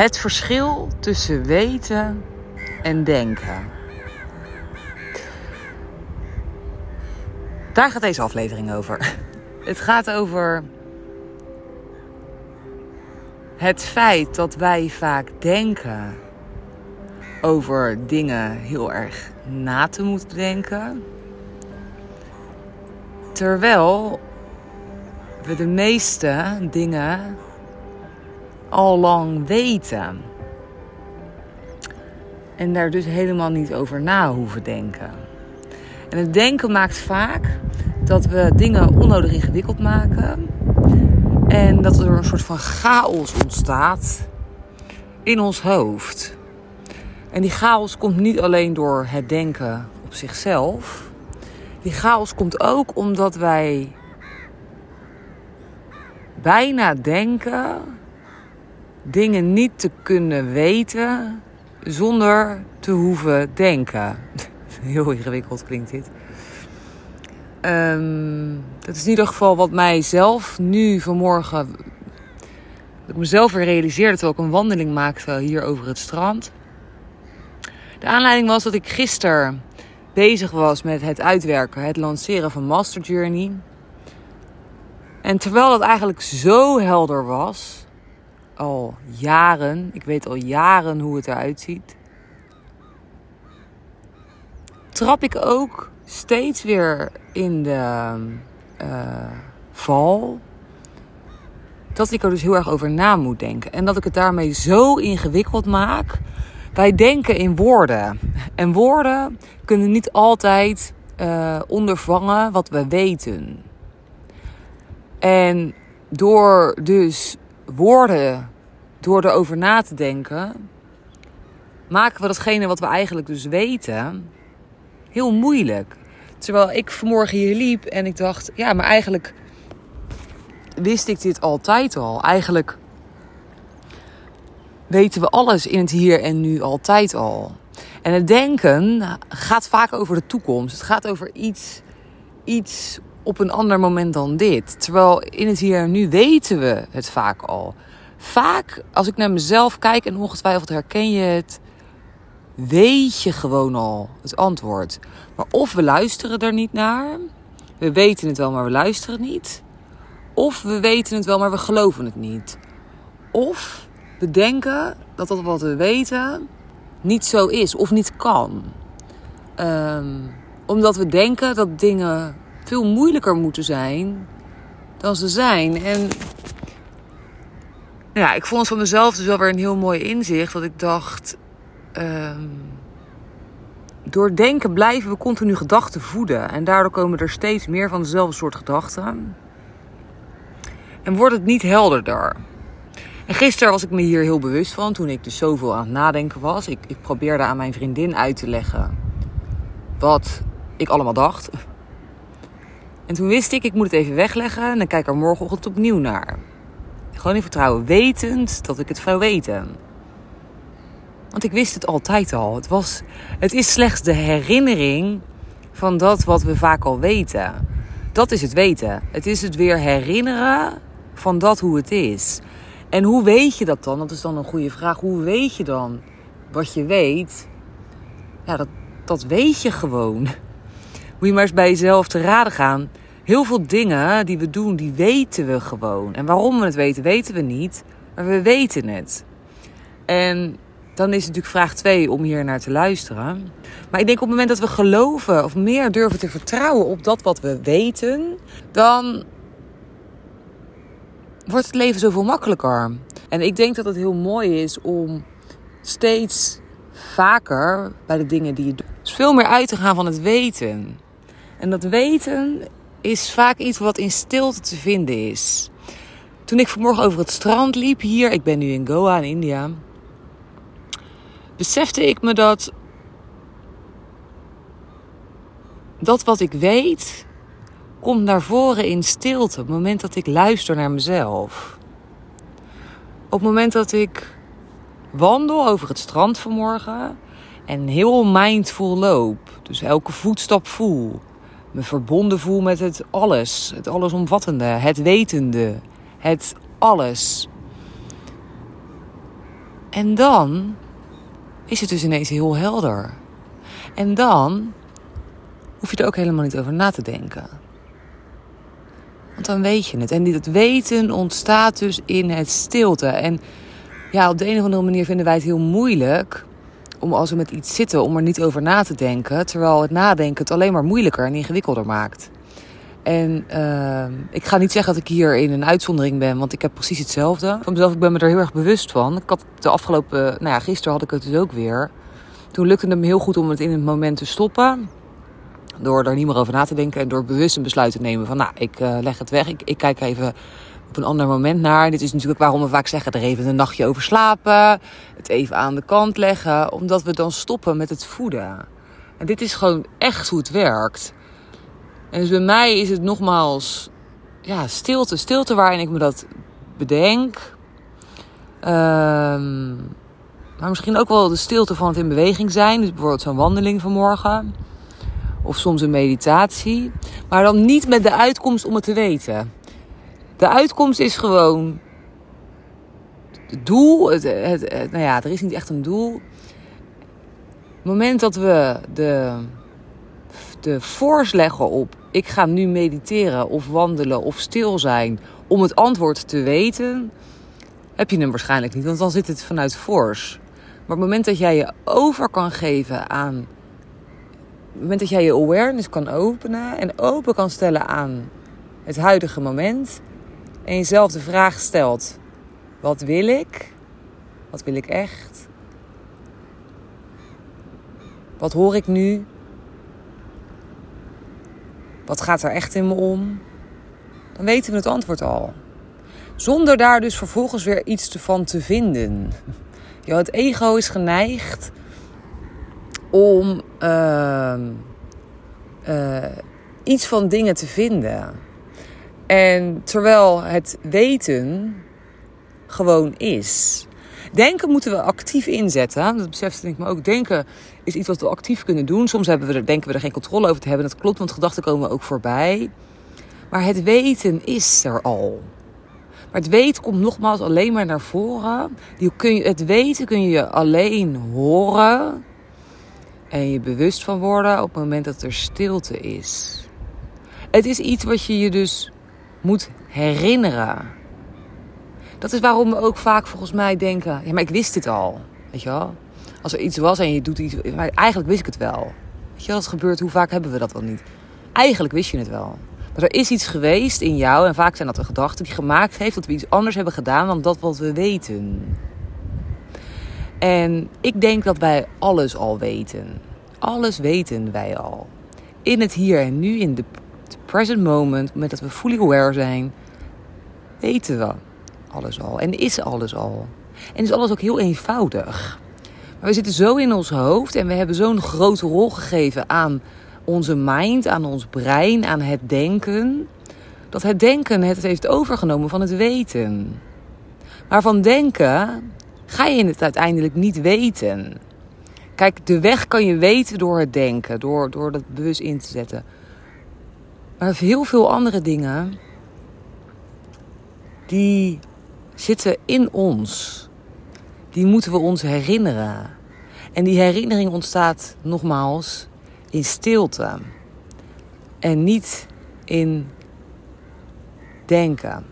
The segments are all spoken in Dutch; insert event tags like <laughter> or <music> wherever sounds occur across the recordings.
Het verschil tussen weten en denken. Daar gaat deze aflevering over. <laughs> Het gaat over het feit dat wij vaak denken over dingen heel erg na te moeten denken. Terwijl we de meeste dingen al lang weten. En daar dus helemaal niet over na hoeven denken. En het denken maakt vaak dat we dingen onnodig ingewikkeld maken. En dat er een soort van chaos ontstaat in ons hoofd. En die chaos komt niet alleen door het denken op zichzelf. Die chaos komt ook omdat wij bijna denken dingen niet te kunnen weten zonder te hoeven denken. <laughs> Heel ingewikkeld klinkt dit. Um, dat is in ieder geval wat mij zelf nu vanmorgen. Dat ik mezelf weer realiseerde terwijl ik een wandeling maakte hier over het strand. De aanleiding was dat ik gisteren bezig was met het uitwerken, het lanceren van Master Journey. En terwijl het eigenlijk zo helder was, al jaren, ik weet al jaren hoe het eruit ziet, trap ik ook steeds weer in de uh, val dat ik er dus heel erg over na moet denken. En dat ik het daarmee zo ingewikkeld maak. Wij denken in woorden. En woorden kunnen niet altijd uh, ondervangen wat we weten. En door dus woorden, door erover na te denken, maken we datgene wat we eigenlijk dus weten heel moeilijk. Terwijl ik vanmorgen hier liep en ik dacht, ja, maar eigenlijk wist ik dit altijd al. Eigenlijk weten we alles in het hier en nu altijd al. En het denken gaat vaak over de toekomst. Het gaat over iets, iets op een ander moment dan dit. Terwijl in het hier en nu weten we het vaak al. Vaak, als ik naar mezelf kijk, en ongetwijfeld herken je het, weet je gewoon al het antwoord. Maar of we luisteren er niet naar, we weten het wel, maar we luisteren niet. Of we weten het wel, maar we geloven het niet. Of we denken dat dat wat we weten niet zo is of niet kan. Ehm, omdat we denken dat dingen veel moeilijker moeten zijn dan ze zijn. En ja, ik vond het van mezelf dus wel weer een heel mooi inzicht. Dat ik dacht. Um, door denken blijven we continu gedachten voeden. En daardoor komen er steeds meer van dezelfde soort gedachten. En wordt het niet helderder. En gisteren was ik me hier heel bewust van, toen ik dus zoveel aan het nadenken was. Ik, ik probeerde aan mijn vriendin uit te leggen wat ik allemaal dacht. En toen wist ik, ik moet het even wegleggen en dan kijk er morgenochtend opnieuw naar. Gewoon in vertrouwen, wetend dat ik het zou weten. Want ik wist het altijd al. Het, was, het is slechts de herinnering van dat wat we vaak al weten. Dat is het weten. Het is het weer herinneren van dat hoe het is. En hoe weet je dat dan? Dat is dan een goede vraag. Hoe weet je dan wat je weet? Ja, dat, dat weet je gewoon. Moet je maar eens bij jezelf te raden gaan. Heel veel dingen die we doen, die weten we gewoon. En waarom we het weten, weten we niet. Maar we weten het. En dan is het natuurlijk vraag 2 om hier naar te luisteren. Maar ik denk op het moment dat we geloven of meer durven te vertrouwen op dat wat we weten, dan wordt het leven zoveel makkelijker. En ik denk dat het heel mooi is om steeds vaker bij de dingen die je doet, dus veel meer uit te gaan van het weten. En dat weten is vaak iets wat in stilte te vinden is. Toen ik vanmorgen over het strand liep hier, ik ben nu in Goa in India, besefte ik me dat dat wat ik weet komt naar voren in stilte op het moment dat ik luister naar mezelf. Op het moment dat ik wandel over het strand vanmorgen en heel mindful loop, dus elke voetstap voel, me verbonden voel met het alles, het allesomvattende, het wetende, het alles En dan is het dus ineens heel helder. En dan hoef je er ook helemaal niet over na te denken. Want dan weet je het. En dat weten ontstaat dus in het stilte. En ja, op de een of andere manier vinden wij het heel moeilijk om als we met iets zitten, om er niet over na te denken. Terwijl het nadenken het alleen maar moeilijker en ingewikkelder maakt. En uh, ik ga niet zeggen dat ik hier in een uitzondering ben, want ik heb precies hetzelfde. Van mezelf, ik ben me er heel erg bewust van. Ik had de afgelopen, nou ja, gisteren had ik het dus ook weer. Toen lukte het me heel goed om het in het moment te stoppen. Door er niet meer over na te denken en door bewust een besluit te nemen van, nou, ik uh, leg het weg. Ik, ik kijk even op een ander moment naar. Dit is natuurlijk waarom we vaak zeggen: er even een nachtje over slapen. Het even aan de kant leggen. Omdat we dan stoppen met het voeden. En dit is gewoon echt hoe het werkt. En dus bij mij is het nogmaals ja, stilte. Stilte waarin ik me dat bedenk. Um, maar misschien ook wel de stilte van het in beweging zijn. Dus bijvoorbeeld zo'n wandeling vanmorgen. Of soms een meditatie. Maar dan niet met de uitkomst om het te weten. De uitkomst is gewoon het doel. Het, nou ja, er is niet echt een doel. Het moment dat we de, de force leggen op ik ga nu mediteren of wandelen of stil zijn om het antwoord te weten, heb je hem waarschijnlijk niet, want dan zit het vanuit force. Maar het moment dat jij je over kan geven aan. Het moment dat jij je awareness kan openen en open kan stellen aan het huidige moment, en jezelf de vraag stelt: wat wil ik? Wat wil ik echt? Wat hoor ik nu? Wat gaat er echt in me om? Dan weten we het antwoord al. Zonder daar dus vervolgens weer iets van te vinden. <laughs> Ja, het ego is geneigd om uh, uh, iets van dingen te vinden. En terwijl het weten gewoon is. Denken moeten we actief inzetten. Dat beseft denk ik me ook. Denken is iets wat we actief kunnen doen. Soms hebben we er, denken we er geen controle over te hebben. Dat klopt, want gedachten komen ook voorbij. Maar het weten is er al. Maar het weten komt nogmaals alleen maar naar voren. het weten kun je alleen horen en je bewust van worden op het moment dat er stilte is. Het is iets wat je je dus moet herinneren. Dat is waarom we ook vaak volgens mij denken: ja, maar ik wist het al. Weet je wel? Als er iets was en je doet iets, maar eigenlijk wist ik het wel. Weet je wel, het gebeurt, hoe vaak hebben we dat wel niet? Eigenlijk wist je het wel. Maar er is iets geweest in jou, en vaak zijn dat de gedachten, die gemaakt heeft dat we iets anders hebben gedaan dan dat wat we weten. En ik denk dat wij alles al weten. Alles weten wij al. In het hier en nu, in de present moment, met dat we fully aware zijn, weten we alles al. En is alles al. En is alles ook heel eenvoudig. Maar we zitten zo in ons hoofd en we hebben zo'n grote rol gegeven aan onze mind, aan ons brein, aan het denken. Dat het denken het heeft overgenomen van het weten. Maar van denken ga je het uiteindelijk niet weten. Kijk, de weg kan je weten door het denken, door, door dat bewust in te zetten. Maar heel veel andere dingen, die zitten in ons. Die moeten we ons herinneren. En die herinnering ontstaat nogmaals in stilte. En niet in denken.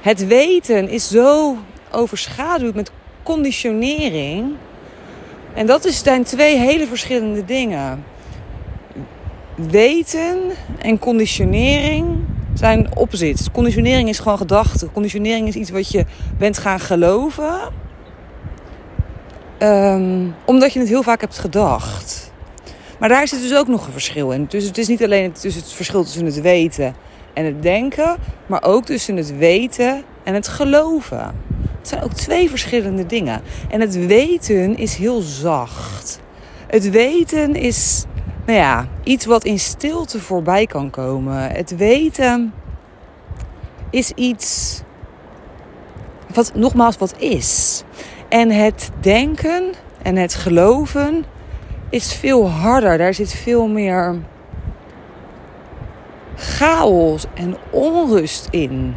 Het weten is zo overschaduwd met conditionering. En dat zijn twee hele verschillende dingen weten en conditionering zijn opposites. Conditionering is gewoon gedachte. Conditionering is iets wat je bent gaan geloven. Um, omdat je het heel vaak hebt gedacht. Maar daar zit dus ook nog een verschil in. Dus het is niet alleen dus het verschil tussen het weten en het denken, maar ook tussen het weten en het geloven. Het zijn ook twee verschillende dingen. En het weten is heel zacht. Het weten is nou ja, iets wat in stilte voorbij kan komen. Het weten is iets wat nogmaals wat is. En het denken en het geloven is veel harder. Daar zit veel meer chaos en onrust in.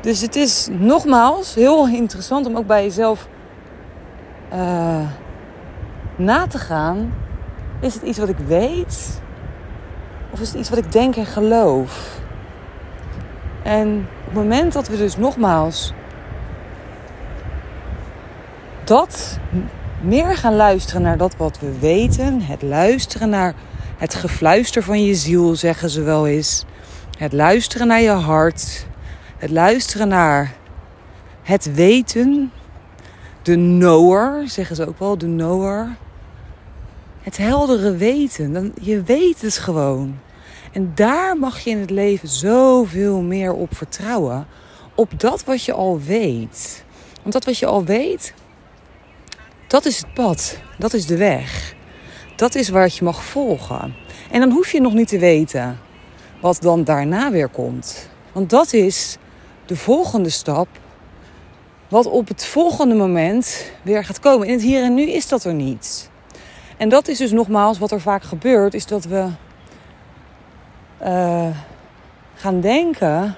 Dus het is nogmaals heel interessant om ook bij jezelf uh, na te gaan. Is het iets wat ik weet? Of is het iets wat ik denk en geloof? En op het moment dat we dus nogmaals dat meer gaan luisteren naar dat wat we weten, het luisteren naar het gefluister van je ziel, zeggen ze wel eens, het luisteren naar je hart, het luisteren naar het weten, de knower, zeggen ze ook wel, de knower. Het heldere weten, dan, je weet het gewoon. En daar mag je in het leven zoveel meer op vertrouwen. Op dat wat je al weet. Want dat wat je al weet, dat is het pad. Dat is de weg. Dat is waar je mag volgen. En dan hoef je nog niet te weten wat dan daarna weer komt. Want dat is de volgende stap. Wat op het volgende moment weer gaat komen. In het hier en nu is dat er niet. En dat is dus nogmaals wat er vaak gebeurt. Is dat we uh, gaan denken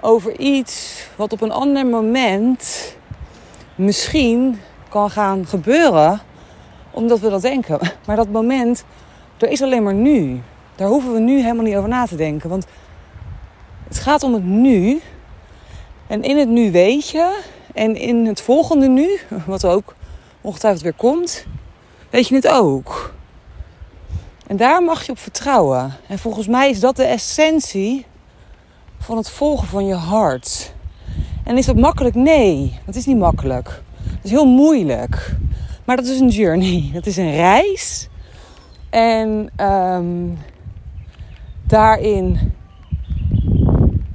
over iets wat op een ander moment misschien kan gaan gebeuren, omdat we dat denken. <laughs> Maar dat moment, er is alleen maar nu. Daar hoeven we nu helemaal niet over na te denken. Want het gaat om het nu. En in het nu weet je. En in het volgende nu, <laughs> wat ook ongetwijfeld weer komt, weet je het ook. En daar mag je op vertrouwen. En volgens mij is dat de essentie van het volgen van je hart. En is dat makkelijk? Nee, dat is niet makkelijk. Dat is heel moeilijk. Maar dat is een journey. <laughs> Dat is een reis. En um, daarin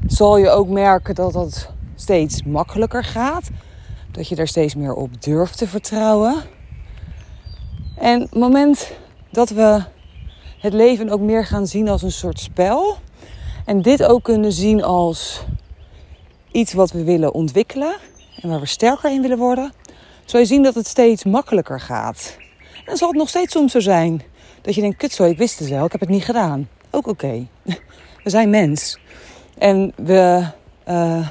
zal je ook merken dat dat steeds makkelijker gaat. Dat je daar steeds meer op durft te vertrouwen. En het moment dat we het leven ook meer gaan zien als een soort spel. En dit ook kunnen zien als iets wat we willen ontwikkelen en waar we sterker in willen worden. Zul je zien dat het steeds makkelijker gaat. En dan zal het nog steeds soms zo zijn dat je denkt: kut zo, ik wist het wel, ik heb het niet gedaan. Ook oké. <laughs> We zijn mens. En we, uh,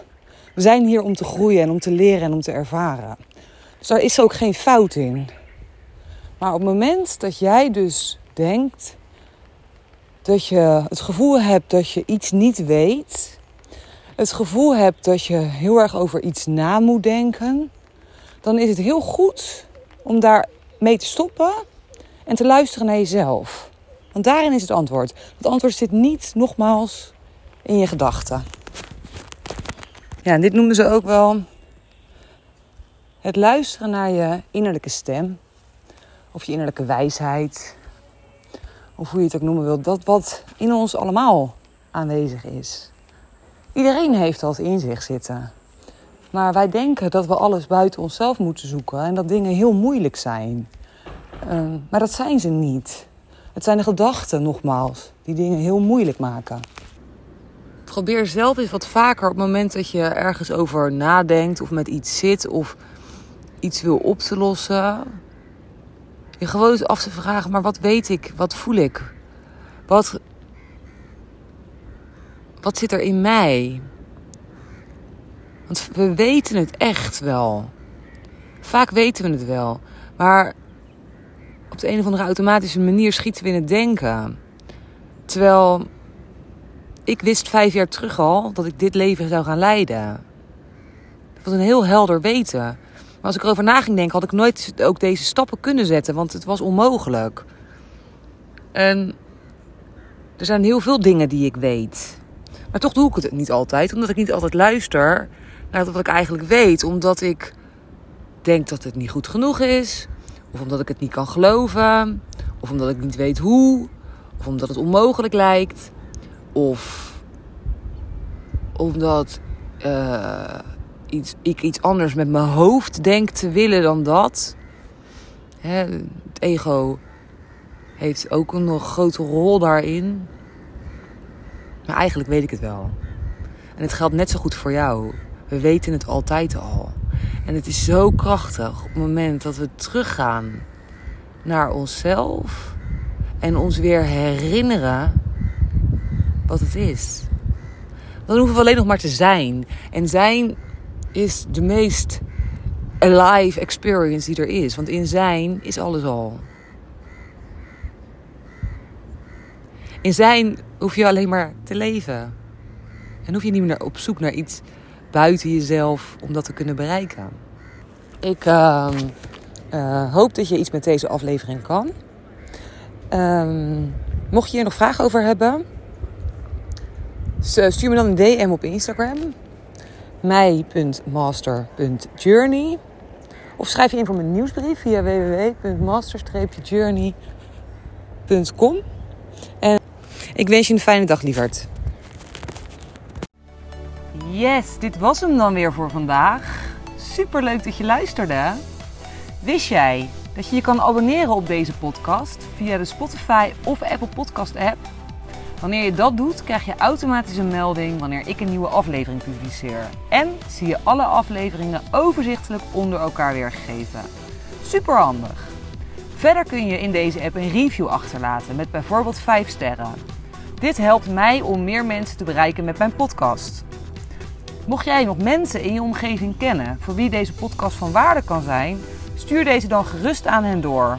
we zijn hier om te groeien en om te leren en om te ervaren. Dus daar is ook geen fout in. Maar op het moment dat jij dus denkt dat je het gevoel hebt dat je iets niet weet, het gevoel hebt dat je heel erg over iets na moet denken, dan is het heel goed om daar mee te stoppen en te luisteren naar jezelf. Want daarin is het antwoord. Het antwoord zit niet nogmaals in je gedachten. Ja, en dit noemen ze ook wel het luisteren naar je innerlijke stem. Of je innerlijke wijsheid of hoe je het ook noemen wilt, dat wat in ons allemaal aanwezig is. Iedereen heeft dat in zich zitten. Maar wij denken dat we alles buiten onszelf moeten zoeken en dat dingen heel moeilijk zijn. Ehm, maar dat zijn ze niet. Het zijn de gedachten, nogmaals, die dingen heel moeilijk maken. Probeer zelf eens wat vaker op het moment dat je ergens over nadenkt of met iets zit of iets wil op te lossen je gewoon af te vragen, maar wat weet ik? Wat voel ik? Wat, wat zit er in mij? Want we weten het echt wel. Vaak weten we het wel. Maar op de een of andere automatische manier schieten we in het denken. Terwijl ik wist vijf jaar terug al dat ik dit leven zou gaan leiden. Dat was een heel helder weten. Als ik erover na ging denken, had ik nooit ook deze stappen kunnen zetten, want het was onmogelijk. En er zijn heel veel dingen die ik weet. Maar toch doe ik het niet altijd, omdat ik niet altijd luister naar wat ik eigenlijk weet. Omdat ik denk dat het niet goed genoeg is, of omdat ik het niet kan geloven, of omdat ik niet weet hoe, of omdat het onmogelijk lijkt, of omdat. Uh, iets, ik iets anders met mijn hoofd denk te willen dan dat. Hè, het ego heeft ook een grote rol daarin. Maar eigenlijk weet ik het wel. En het geldt net zo goed voor jou. We weten het altijd al. En het is zo krachtig op het moment dat we teruggaan naar onszelf en ons weer herinneren wat het is. dan hoeven we alleen nog maar te zijn. En zijn is de meest alive experience die er is. Want in zijn is alles al. In zijn hoef je alleen maar te leven. En hoef je niet meer op zoek naar iets buiten jezelf om dat te kunnen bereiken. Ik uh, uh, hoop dat je iets met deze aflevering kan. Uh, mocht je hier nog vragen over hebben, stuur me dan een DM op Instagram. mij.master.journey Of schrijf je in voor mijn nieuwsbrief via www.master-journey.com. En ik wens je een fijne dag, lieverd. Yes, dit was hem dan weer voor vandaag. Super leuk dat je luisterde. Wist jij dat je je kan abonneren op deze podcast via de Spotify of Apple Podcast app? Wanneer je dat doet, krijg je automatisch een melding wanneer ik een nieuwe aflevering publiceer. En zie je alle afleveringen overzichtelijk onder elkaar weergegeven. Super handig. Verder kun je in deze app een review achterlaten met bijvoorbeeld 5 sterren. Dit helpt mij om meer mensen te bereiken met mijn podcast. Mocht jij nog mensen in je omgeving kennen voor wie deze podcast van waarde kan zijn, stuur deze dan gerust aan hen door.